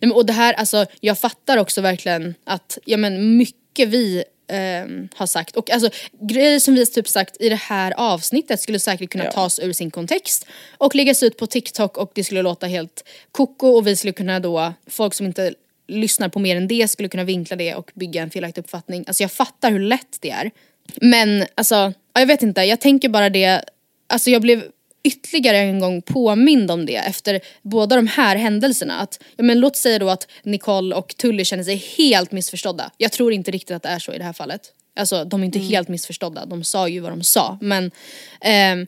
men, och det här, alltså jag fattar också verkligen att, ja men mycket vi ehm, har sagt. Och alltså grejer som vi typ sagt i det här avsnittet skulle säkert kunna Ja. tas ur sin kontext och läggas ut på TikTok och det skulle låta helt koko och vi skulle kunna då, folk som inte lyssnar på mer än det skulle kunna vinkla det och bygga en felaktig uppfattning. Alltså jag fattar hur lätt det är. Men alltså, ja, jag vet inte, jag tänker bara det, alltså jag blev ytterligare en gång påmind om det efter båda de här händelserna. Att, ja, men låt säga då att Nicole och Tully känner sig helt missförstådda. Jag tror inte riktigt att det är så i det här fallet. Alltså de är inte helt missförstådda, de sa ju vad de sa. Men ehm,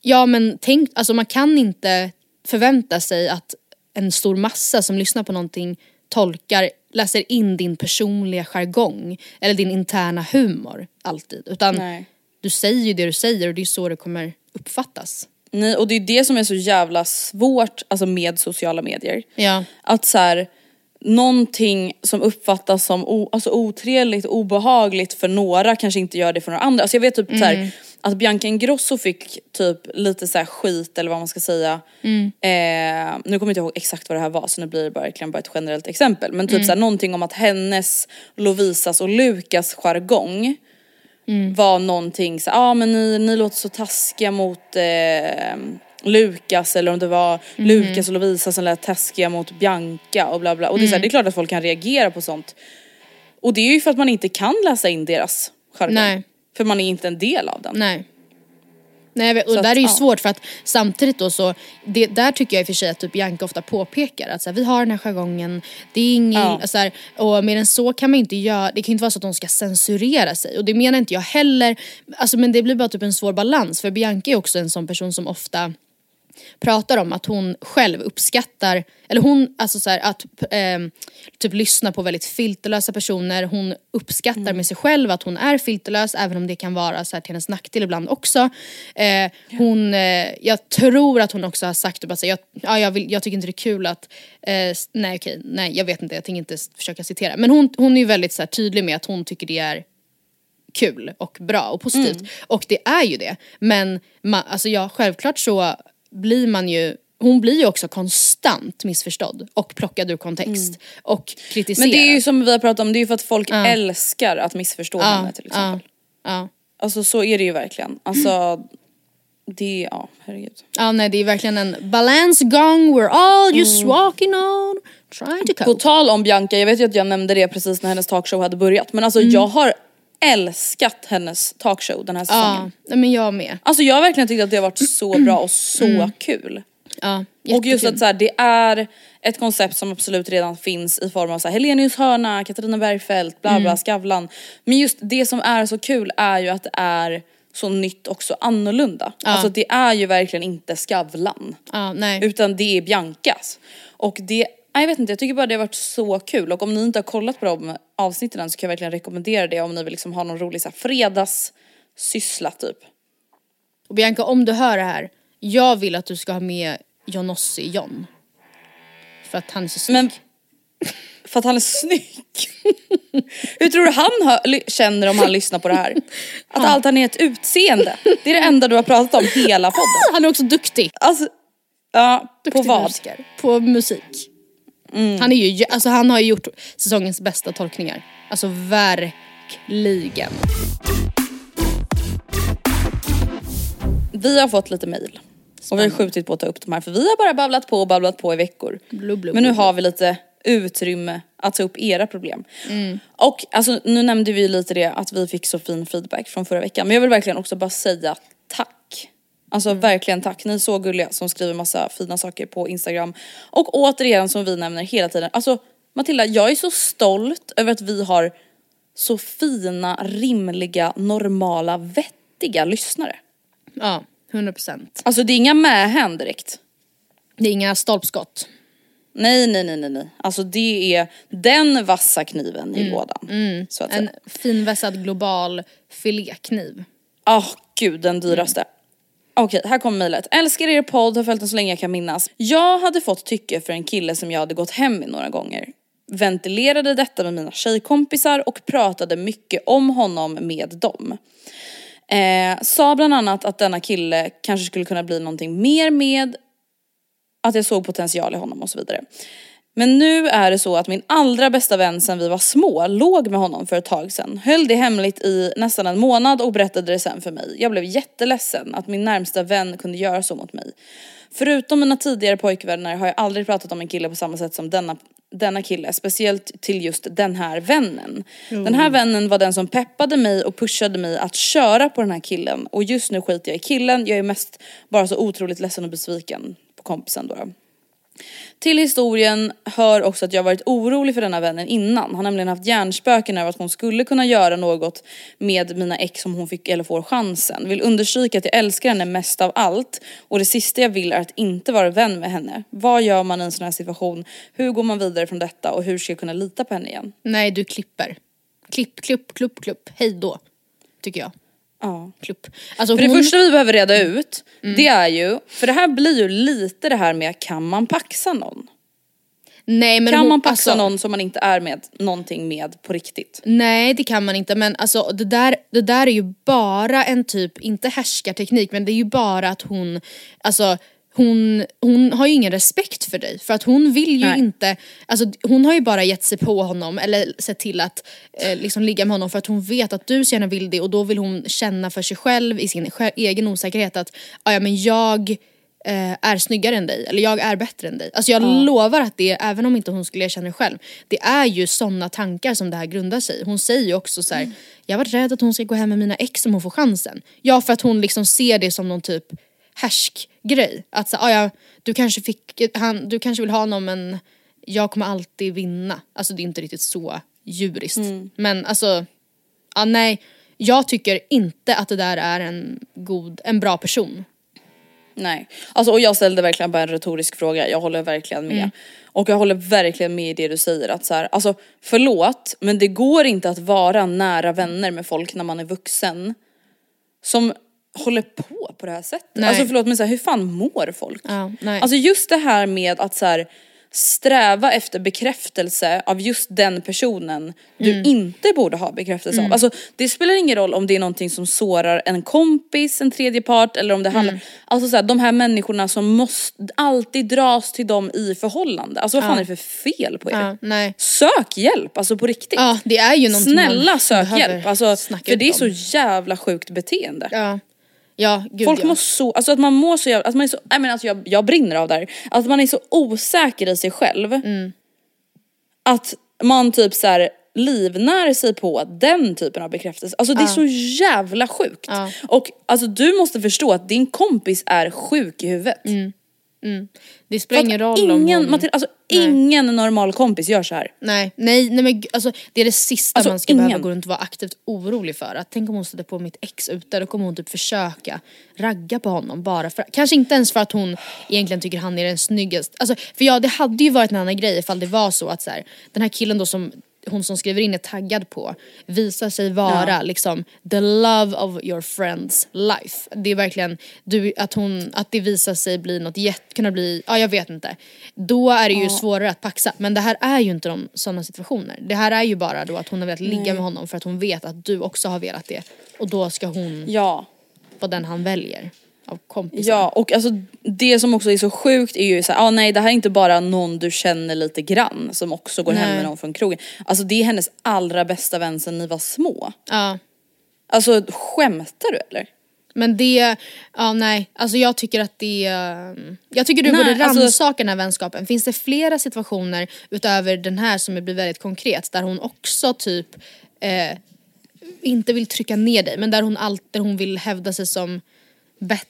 ja men tänk, alltså man kan inte förvänta sig att en stor massa som lyssnar på någonting tolkar, läser in din personliga jargong eller din interna humor alltid. Utan Nej. du säger ju det du säger och det är så det kommer uppfattas. Nej, och det är det som är så jävla svårt alltså med sociala medier. Ja. Att så här, någonting som uppfattas som o, alltså otrevligt, obehagligt för några kanske inte gör det för några andra. Alltså jag vet typ så här, att Bianca Ingrosso fick typ lite så här skit eller vad man ska säga. Eh, nu kommer jag inte ihåg exakt vad det här var så nu blir det bara, verkligen bara ett generellt exempel. Men typ så här, någonting om att hennes, Lovisas och Lukas jargong var någonting så ja ah, men ni, ni låter så taskiga mot eh, Lukas eller om det var Lukas och Lovisa som lät taskiga mot Bianca och bla bla. Och det är, så här, det är klart att folk kan reagera på sånt. Och det är ju för att man inte kan läsa in deras jargong. För man är inte en del av den. Nej. Nej, och Så där att, är ju ja. svårt för att samtidigt då så, det, där tycker jag i och för sig att typ Bianca ofta påpekar att så här, vi har den här jargongen, det är ingen, Ja. så här, och mer än så kan man inte göra, det kan ju inte vara så att de ska censurera sig och det menar inte jag heller, alltså, men det blir bara typ en svår balans för Bianca är också en sån person som ofta pratar om att hon själv uppskattar, eller hon, alltså så här, att ehm, typ lyssna på väldigt filterlösa personer. Hon uppskattar med sig själv att hon är filterlös även om det kan vara så här, till hennes nackdel ibland också. Eh, hon, eh, jag tror att hon också har sagt typ, alltså, jag, ja, jag, vill, jag tycker inte det är kul att, eh, nej okej, nej jag vet inte, jag tänker inte försöka citera. Men hon, hon är ju väldigt så här, tydlig med att hon tycker det är kul och bra och positivt. Mm. Och det är ju det. Men ma, alltså ja, självklart så blir man ju hon blir ju också konstant missförstådd och plockad ur kontext och kritiserad. Mm. Men det är ju som vi har pratat om, det är ju för att folk älskar att missförstå henne till ja, exempel. ja. Alltså så är det ju verkligen. Alltså det, ja herregud. ja, nej det är verkligen en balance gong we're all just walking on, trying to På cope. tal om Bianca, jag vet ju att jag nämnde det precis när hennes talkshow hade börjat men alltså Mm. jag har älskat hennes talkshow den här Ja, säsongen. nej, men jag med. Alltså jag har verkligen tyckt att det har varit så bra och så kul. Ja, Och just jättekul. att så här, det är ett koncept som absolut redan finns i form av så här, Helenius hörna, Katarina Bergfeldt, bla Mm. bla, Skavlan. Men just det som är så kul är ju att det är så nytt och så annorlunda. Alltså det är ju verkligen inte Skavlan. ja, nej. Utan det är Biancas. Och det, jag vet inte, jag tycker bara det har varit så kul. Och om ni inte har kollat på de avsnitten än så kan jag verkligen rekommendera det om ni vill liksom ha någon rolig så här, fredagssyssla typ. Och Bianca om du hör det här, jag vill att du ska ha med Johnossi John. För att han är så snygg. Men för att han är snygg. Hur tror du han hör, känner om han lyssnar på det här? Att allt han är ett utseende. Det är det enda du har pratat om hela podden. Han är också duktig. Alltså, ja, på duktig vad? musiker. På musik. Han, är ju, alltså, han har ju gjort säsongens bästa tolkningar. Alltså verkligen. Vi har fått lite mail. Och vi har skjutit på att ta upp de här för vi har bara babblat på och babblat på i veckor. Blub, blub, Men nu har vi lite utrymme att ta upp era problem. Och alltså, nu nämnde vi lite det att vi fick så fin feedback från förra veckan. Men jag vill verkligen också bara säga tack. Alltså verkligen tack. Ni är så gulliga som skriver massa fina saker på Instagram. Och återigen som vi nämner hela tiden. Alltså Matilda, jag är så stolt över att vi har så fina, rimliga, normala, vettiga lyssnare. Ja, 100 procent. Alltså det är inga mähän direkt. Det är inga stolpskott. Nej, nej, nej, nej, nej. Alltså det är den vassa kniven i lådan. Så att En finvässad global filékniv. Ah, gud den dyraste. Okej, här kommer mejlet. Älskar er podd, har följt den så länge jag kan minnas. Jag hade fått tycke för en kille som jag hade gått hem med några gånger. Ventilerade detta med mina tjejkompisar och pratade mycket om honom med dem. Eh, sa bland annat att denna kille kanske skulle kunna bli någonting mer med att jag såg potential i honom och så vidare. Men nu är det så att min allra bästa vän sen vi var små låg med honom för ett tag sedan. Höll det hemligt i nästan en månad och berättade det sen för mig. Jag blev jätteledsen att min närmsta vän kunde göra så mot mig. Förutom mina tidigare pojkvänner har jag aldrig pratat om en kille på samma sätt som denna, denna kille. Speciellt till just den här vännen. Den här vännen var den som peppade mig och pushade mig att köra på den här killen. Och just nu skiter jag i killen. Jag är mest bara så otroligt ledsen och besviken på kompisen då. Till historien hör också att jag varit orolig för denna vännen innan. Han har nämligen haft hjärnspöken över att hon skulle kunna göra något med mina ex om hon fick eller får chansen. Vill understryka att jag älskar henne mest av allt och det sista jag vill är att inte vara vän med henne. Vad gör man i en sån här situation? Hur går man vidare från detta och hur ska jag kunna lita på henne igen? Nej, du klipper. Klipp, klipp, klupp, klupp. Hej då. Tycker jag. Ja. Klupp. Alltså För det hon- första vi behöver reda ut, det är ju, för det här blir ju lite det här med kan man paxa någon? Nej, men kan hon, man paxa alltså, någon som man inte är med någonting med på riktigt? Nej det kan man inte men alltså det där, det där är ju bara en typ, inte härskarteknik men det är ju bara att hon, alltså hon, hon har ju ingen respekt för dig för att hon vill ju Nej. inte, alltså hon har ju bara gett sig på honom eller sett till att eh, liksom ligga med honom för att hon vet att du så gärna vill det och då vill hon känna för sig själv i sin egen osäkerhet att "Ah, ja men jag eh, är snyggare än dig eller jag är bättre än dig. Alltså jag lovar att det, även om inte hon skulle erkänna det själv, det är ju sådana tankar som det här grundar sig i. Hon säger ju också så här: jag var rädd att hon ska gå hem med mina ex om hon får chansen. Ja för att hon liksom ser det som någon typ härskgrej. Att så, ah, ja, du kanske fick, han, du kanske vill ha honom men jag kommer alltid vinna. Alltså det är inte riktigt så djuriskt. Men alltså, ah, nej. Jag tycker inte att det där är en god, en bra person. Nej. Alltså, och jag ställde verkligen bara en retorisk fråga, jag håller verkligen med. Och jag håller verkligen med i det du säger att så här, alltså förlåt men det går inte att vara nära vänner med folk när man är vuxen. Som håller på på det här sättet. Nej. Alltså förlåt men så här, hur fan mår folk? Ja, nej. Alltså just det här med att så här, sträva efter bekräftelse av just den personen du Mm. inte borde ha bekräftelse av. Alltså det spelar ingen roll om det är någonting som sårar en kompis, en tredje part eller om det handlar, Mm. alltså så här, de här människorna som måste alltid dras till dem i förhållande. Alltså vad fan är det för fel på er? Ja. Sök hjälp, alltså på riktigt. Ja, det är ju Snälla sök hjälp, alltså, för det är om. så jävla sjukt beteende. Ja, ja gud Folk ja. mår så, alltså att man mår så jävla, att man är så, nej men alltså jag, jag brinner av det här. Att man är så osäker i sig själv. Mm. Att man typ så här livnär sig på den typen av bekräftelse. Alltså det är så jävla sjukt. Och alltså du måste förstå att din kompis är sjuk i huvudet. Det spelar ingen roll om ingen, hon... Matilda, alltså Nej. ingen normal kompis gör så här. Nej, nej, nej men alltså, det är det sista Alltså, man ska ingen. behöva gå runt och vara aktivt orolig för. Att tänk om hon stöter på mitt ex ute, då kommer hon typ försöka ragga på honom bara för, kanske inte ens för att hon egentligen tycker han är den snyggaste. Alltså, för ja, det hade ju varit en annan grej ifall det var så att så här, den här killen då som hon som skriver in är taggad på visar sig vara liksom the love of your friends life. Det är verkligen du, att, hon, att det visar sig bli något jätte, kunna bli, ja jag vet inte. Då är det ju svårare att paxa. Men det här är ju inte de sådana situationer. Det här är ju bara då att hon har velat ligga med honom för att hon vet att du också har velat det. Och då ska hon Ja. vara den han väljer av kompisar. Ja och alltså det som också är så sjukt är ju såhär, ah, nej det här är inte bara någon du känner lite grann som också går hem Nej. med någon från krogen. Alltså det är hennes allra bästa vän sen ni var små. ja. Alltså skämtar du eller? Men det, ja nej, alltså jag tycker att det, um, jag tycker du Nej, borde alltså- rannsaka den här vänskapen. Finns det flera situationer utöver den här som blir väldigt konkret där hon också typ eh, inte vill trycka ner dig men där hon, allt, där hon vill hävda sig som bättre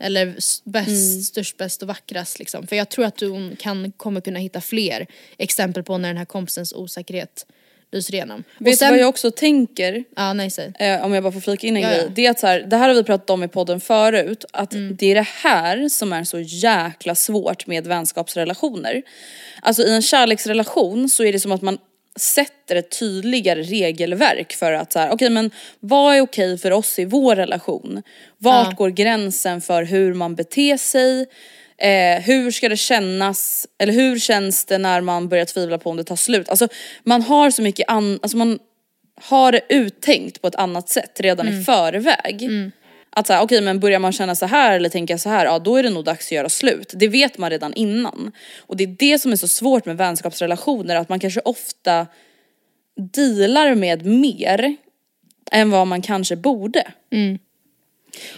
eller s- bäst, Mm. störst, bäst och vackrast liksom. För jag tror att hon kan, kommer kunna hitta fler exempel på när den här kompisens osäkerhet lyser igenom. Och Vet du vad jag också tänker? Ja nej. Eh, om jag bara får flika in en Ja, grej. ja. Det är att så här, det här har vi pratat om i podden förut. Att Mm. det är det här som är så jäkla svårt med vänskapsrelationer. Alltså i en kärleksrelation så är det som att man sätter ett tydligare regelverk för att så här, okej men vad är okej för oss i vår relation? Vart Ja. går gränsen för hur man beter sig? Eh, hur ska det kännas, eller hur känns det när man börjar tvivla på om det tar slut? Alltså man har så mycket an, alltså man har det uttänkt på ett annat sätt redan Mm. i förväg. Att såhär, okej men börjar man känna så här eller tänka så här, ja då är det nog dags att göra slut. Det vet man redan innan. Och det är det som är så svårt med vänskapsrelationer, att man kanske ofta dealar med mer än vad man kanske borde. Mm.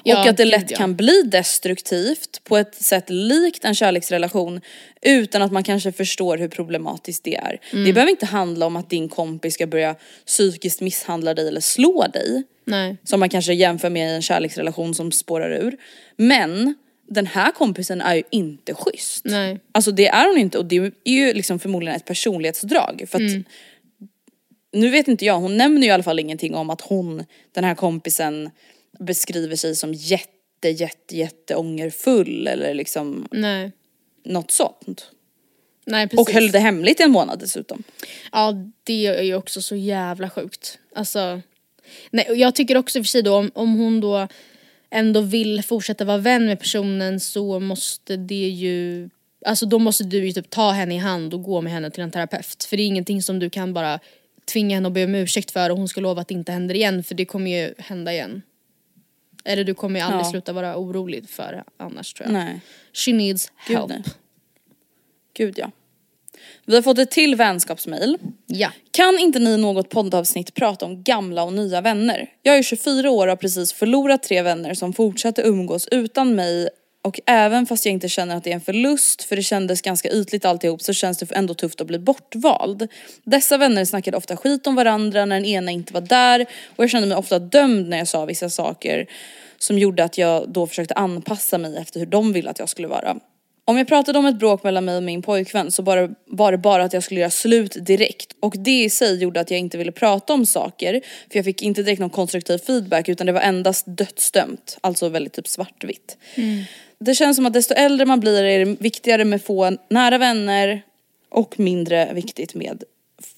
Ja, och att det lätt ja. kan bli destruktivt på ett sätt likt en kärleksrelation utan att man kanske förstår hur problematiskt det är. Mm. Det behöver inte handla om att din kompis ska börja psykiskt misshandla dig eller slå dig. Nej. Som man kanske jämför med i en kärleksrelation som spårar ur. Men den här kompisen är ju inte schysst. Nej. Alltså det är hon inte och det är ju liksom förmodligen ett personlighetsdrag. För att, Nu vet inte jag, hon nämner ju i alla fall ingenting om att hon, den här kompisen beskriver sig som jätte jätte jätte ångerfull eller liksom Nej. något sånt. Nej precis. Och höll det hemligt i en månad dessutom. Ja det är ju också så jävla sjukt. Alltså, nej, jag tycker också i och för sig då om, om hon då ändå vill fortsätta vara vän med personen så måste det ju, alltså då måste du ju typ ta henne i hand och gå med henne till en terapeut. För det är ingenting som du kan bara tvinga henne att be om ursäkt för och hon ska lova att det inte händer igen för det kommer ju hända igen. Eller du kommer ju aldrig Ja. sluta vara orolig för annars tror jag. Nej. She needs Gud, help. nej. Gud ja. Vi har fått ett till vänskapsmail. Ja. Kan inte ni i något poddavsnitt prata om gamla och nya vänner? Jag är 24 år och har precis förlorat tre vänner som fortsatte umgås utan mig och även fast jag inte känner att det är en förlust för det kändes ganska ytligt alltihop så känns det ändå tufft att bli bortvald. Dessa vänner snackade ofta skit om varandra när den ena inte var där och jag kände mig ofta dömd när jag sa vissa saker som gjorde att jag då försökte anpassa mig efter hur de ville att jag skulle vara. Om jag pratade om ett bråk mellan mig och min pojkvän så bara, var det bara att jag skulle göra slut direkt och det i sig gjorde att jag inte ville prata om saker för jag fick inte direkt någon konstruktiv feedback utan det var endast dödsdömt, alltså väldigt typ svartvitt. Mm. Det känns som att desto äldre man blir är det viktigare med få nära vänner och mindre viktigt med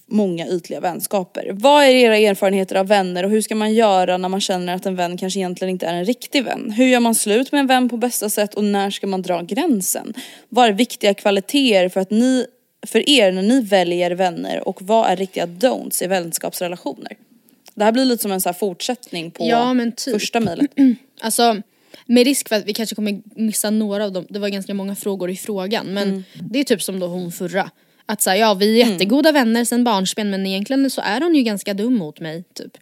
många ytliga vänskaper. Vad är era erfarenheter av vänner och hur ska man göra när man känner att en vän kanske egentligen inte är en riktig vän? Hur gör man slut med en vän på bästa sätt och när ska man dra gränsen? Vad är viktiga kvaliteter för att ni, för er när ni väljer vänner och vad är riktiga don'ts i vänskapsrelationer? Det här blir lite som en så fortsättning på Ja, typ. första mejlet. Alltså med risk för att vi kanske kommer missa några av dem, det var ganska många frågor i frågan men Mm. det är typ som då hon förra. Att säga ja vi är jättegoda vänner sen barnsben men egentligen så är hon ju ganska dum mot mig typ.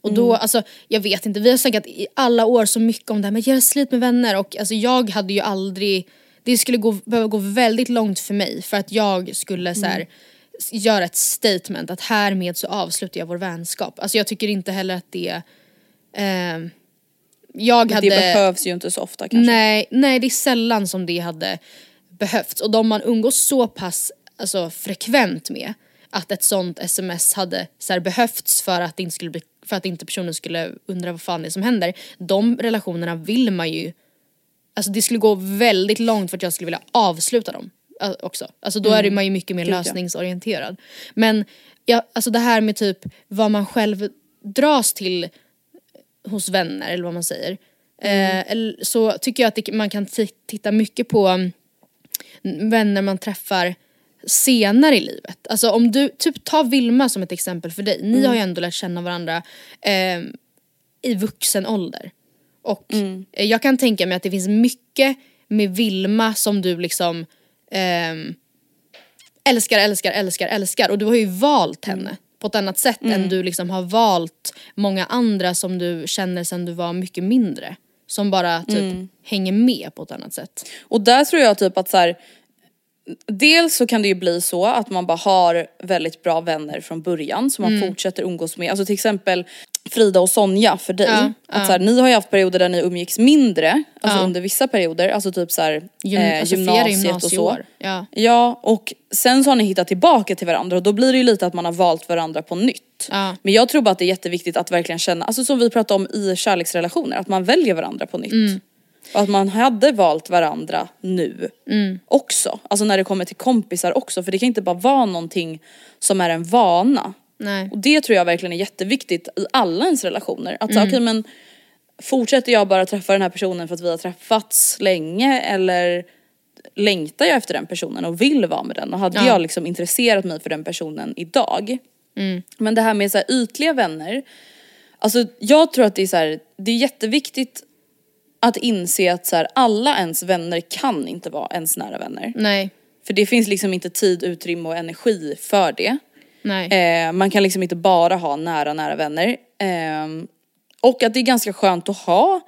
Och då, Mm. alltså jag vet inte, vi har snackat i alla år så mycket om det här med att göra slut med vänner och alltså jag hade ju aldrig, det skulle gå, behöva gå väldigt långt för mig för att jag skulle så Mm. här, s- göra ett statement att härmed så avslutar jag vår vänskap. Alltså jag tycker inte heller att det ehm, jag Men hade... det behövs ju inte så ofta kanske. Nej, nej det är sällan som det hade behövts och de man umgås så pass alltså, frekvent med att ett sånt sms hade så här, behövts för att, det inte skulle bli, för att inte personen skulle undra vad fan det är som händer. De relationerna vill man ju, alltså det skulle gå väldigt långt för att jag skulle vilja avsluta dem också. Alltså då är det man ju mycket mer Gud, lösningsorienterad. Men ja, alltså det här med typ vad man själv dras till hos vänner eller vad man säger. Eh, eller- så tycker jag att det, man kan ti- titta mycket på mm, vänner man träffar senare i livet. Alltså om du, typ ta Vilma som ett exempel för dig. Ni har ju ändå lärt känna varandra eh, i vuxen ålder. Och eh, jag kan tänka mig att det finns mycket med Vilma som du liksom ehm, älskar, älskar, älskar, älskar och du har ju valt henne på ett annat sätt än du liksom har valt många andra som du känner sen du var mycket mindre. Som bara typ hänger med på ett annat sätt. Och där tror jag typ att så här, Dels så kan det ju bli så att man bara har väldigt bra vänner från början som man Mm. fortsätter umgås med. Alltså till exempel Frida och Sonja för dig. Ja, att Så här, ni har ju haft perioder där ni umgicks mindre, alltså Ja. under vissa perioder, alltså typ så här, Gym, eh, alltså gymnasiet och så. Ja. Ja och sen så har ni hittat tillbaka till varandra och då blir det ju lite att man har valt varandra på nytt. Ja. Men jag tror bara att det är jätteviktigt att verkligen känna, alltså som vi pratade om i kärleksrelationer, att man väljer varandra på nytt. Mm. Och att man hade valt varandra nu Mm. också. Alltså när det kommer till kompisar också för det kan inte bara vara någonting som är en vana. Nej. Och det tror jag verkligen är jätteviktigt i alla ens relationer. Att Mm. okej men fortsätter jag bara träffa den här personen för att vi har träffats länge eller längtar jag efter den personen och vill vara med den och hade Ja. jag liksom intresserat mig för den personen idag. Mm. Men det här med så här ytliga vänner, alltså jag tror att det är så här, det är jätteviktigt att inse att så här, alla ens vänner kan inte vara ens nära vänner. Nej, För det finns liksom inte tid, utrymme och energi för det. Eh, man kan liksom inte bara ha nära, nära vänner. Eh, och att det är ganska skönt att ha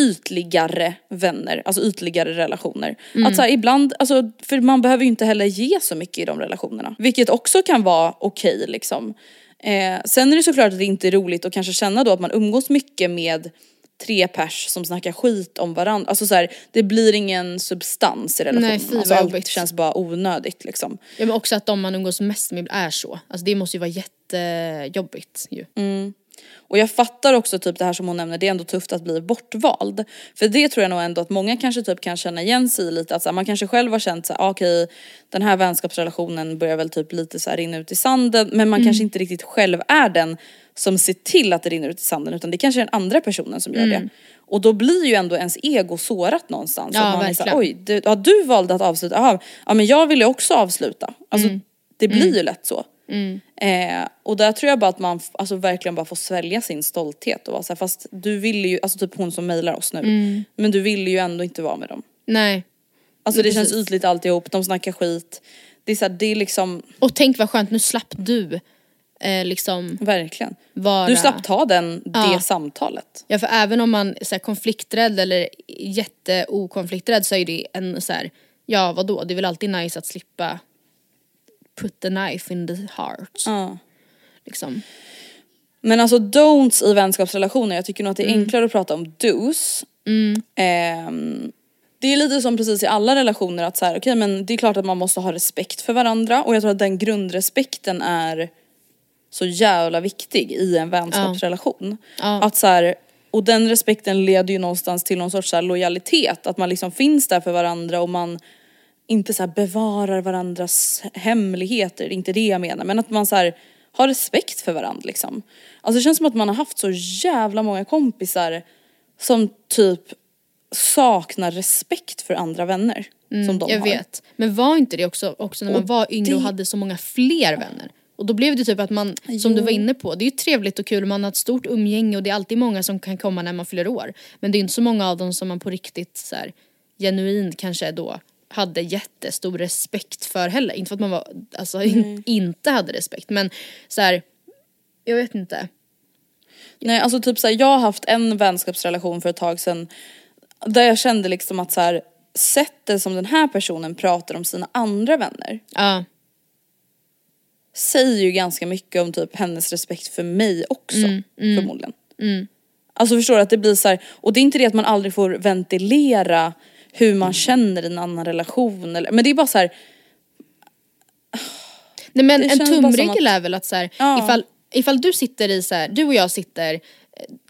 ytligare vänner, alltså ytligare relationer. Att så här, ibland, alltså, för man behöver ju inte heller ge så mycket i de relationerna. Vilket också kan vara okej liksom. Eh, sen är det såklart att det inte är roligt att kanske känna då att man umgås mycket med tre pers som snackar skit om varandra. Alltså så här, det blir ingen substans i relationen. Nej, fy, alltså, allt känns bara onödigt liksom. Ja, men också att de man umgås mest med är så. Alltså det måste ju vara jättejobbigt ju. Och jag fattar också typ det här som hon nämner, det är ändå tufft att bli bortvald. För det tror jag nog ändå att många kanske typ kan känna igen sig i lite, att så här, man kanske själv har känt så här, ah, okej den här vänskapsrelationen börjar väl typ lite så här rinna ut i sanden men man kanske inte riktigt själv är den som ser till att det rinner ut i sanden utan det kanske är den andra personen som gör det. Och då blir ju ändå ens ego sårat någonstans. Ja, man är så verkligen. Oj, du, ja, du valde att avsluta, Aha, ja men jag ville också avsluta. Alltså det blir ju lätt så. Eh, och där tror jag bara att man alltså, verkligen bara får svälja sin stolthet och vara så här, fast du ville ju, alltså typ hon som mejlar oss nu, men du ville ju ändå inte vara med dem. Nej. Alltså det känns ytligt alltihop, de snackar skit. Det är så här, det är liksom, Och tänk vad skönt, nu slapp du eh, liksom verkligen. vara... Du slapp ta den, Ja. det samtalet. Ja för även om man är konflikträdd eller jätteokonflikträdd så är det en så här, ja vadå, det är väl alltid nice att slippa put the knife in the heart. Ja. Liksom. Men alltså don'ts i vänskapsrelationer, jag tycker nog att det är enklare att prata om do's. Ehm, det är lite som precis i alla relationer att så här, okej men det är klart att man måste ha respekt för varandra och jag tror att den grundrespekten är så jävla viktig i en vänskapsrelation. Ja. Att så här, och den respekten leder ju någonstans till någon sorts så lojalitet, att man liksom finns där för varandra och man inte så här bevarar varandras hemligheter, det är inte det jag menar, men att man så här har respekt för varandra liksom. Alltså det känns som att man har haft så jävla många kompisar som typ saknar respekt för andra vänner. som de Mm, Jag har. vet. Men var inte det också, också när man Och var yngre och det- hade så många fler vänner? Och då blev det typ att man, som du var inne på, det är ju trevligt och kul, man har ett stort umgänge och det är alltid många som kan komma när man fyller år. Men det är inte så många av dem som man på riktigt så här, genuint kanske då hade jättestor respekt för heller. Inte för att man var, alltså, in, inte hade respekt men så här, jag vet inte. Nej alltså typ såhär, jag har haft en vänskapsrelation för ett tag sedan där jag kände liksom att så här, sättet som den här personen pratar om sina andra vänner Ja, säger ju ganska mycket om typ hennes respekt för mig också förmodligen. Alltså förstår du att det blir så här, och det är inte det att man aldrig får ventilera hur man känner i en annan relation eller, men det är bara så här, Nej men Det en tumregel att- är väl att så här, Ja. ifall, ifall du sitter i så här, du och jag sitter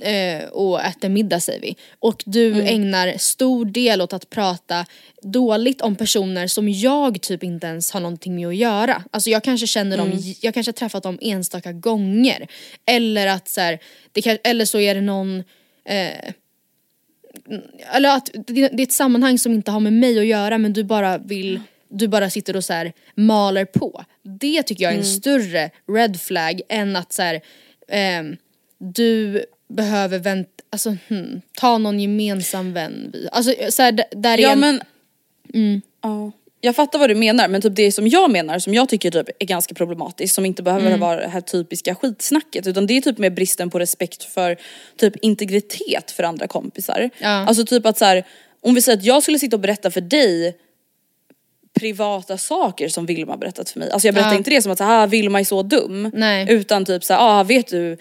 eh, och äter middag säger vi och du Mm. ägnar stor del åt att prata dåligt om personer som jag typ inte ens har någonting med att göra. Alltså jag kanske känner Mm. dem, jag kanske har träffat dem enstaka gånger. Eller att så här, det kan, eller så är det någon eh, eller att det det är ett sammanhang som inte har med mig att göra men du bara vill du bara sitter och så här maler på. Det tycker jag är en större red flag än att så här, ehm, du behöver vänt, alltså, hmm, ta någon gemensam vän. Alltså så här, där är ja en, men Mm. ja. Jag fattar vad du menar men typ det som jag menar som jag tycker typ är ganska problematiskt som inte behöver Mm. vara det här typiska skitsnacket utan det är typ med bristen på respekt för typ integritet för andra kompisar. Ja. Alltså typ att så här, om vi säger att jag skulle sitta och berätta för dig privata saker som Vilma berättat för mig. Alltså jag berättar Ja. inte det som att så här, "Ah, Vilma är så dum. Nej. Utan typ så här, ah, vet du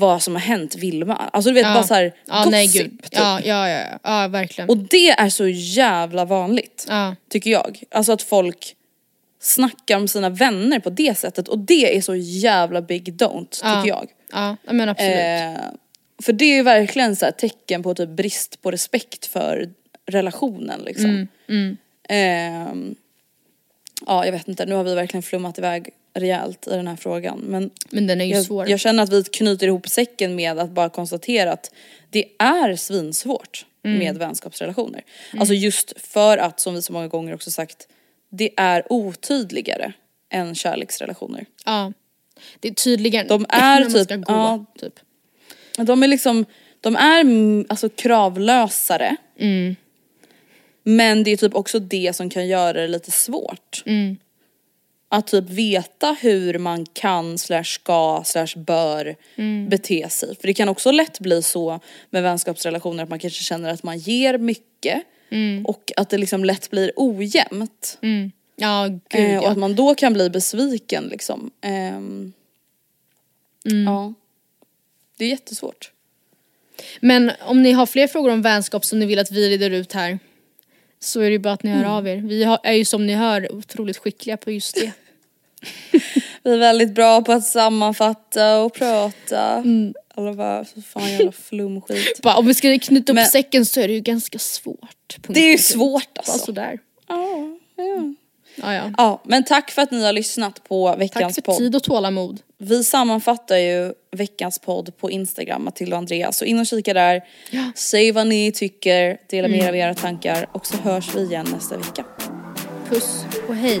vad som har hänt Vilma? Alltså du vet Ja. bara så här, ja, gossip. nej gud. typ. Ja, ja, ja, ja, verkligen. Och det är så jävla vanligt. ja. Tycker jag. Alltså att folk snackar om sina vänner på det sättet och det är så jävla big don't tycker Ja. jag. Ja, men absolut. Eh, för det är verkligen så tecken på typ brist på respekt för relationen liksom. Mm, Ehm, ja jag vet inte, nu har vi verkligen flummat iväg rejält i den här frågan men men den är ju svår. jag, jag känner att vi knyter ihop säcken med att bara konstatera att det är svinsvårt Mm. med vänskapsrelationer. Alltså just för att, som vi så många gånger också sagt, det är otydligare än kärleksrelationer. Ja. Det är tydligare De är när man typ- ska gå, ja. typ. De är liksom, de är mm, alltså kravlösare. Men det är typ också det som kan göra det lite svårt. Att typ veta hur man kan slash ska slash bör bete sig. För det kan också lätt bli så med vänskapsrelationer att man kanske känner att man ger mycket och att det liksom lätt blir ojämnt. Ja, gud Eh, och ja. att man då kan bli besviken liksom. Ehm, Ja. Det är jättesvårt. Men om ni har fler frågor om vänskap som ni vill att vi reder ut här så är det ju bara att ni hör Mm. av er. Vi är ju som ni hör otroligt skickliga på just det. Vi är väldigt bra på att sammanfatta och prata. Mm. Alla bara, så fan jävla flumskit. Bara, om vi ska knyta upp Men- säcken så är det ju ganska svårt. Det är ju svårt Bara alltså. sådär. Ja, ja. Ja, ja. ja, men tack för att ni har lyssnat på Tack veckans för podd. tid och tålamod. Vi sammanfattar ju veckans podd på Instagram, Matilda och Andreas. Så in och kika där. Säg vad ni tycker, dela med er av era tankar och så hörs vi igen nästa vecka. Puss och hej.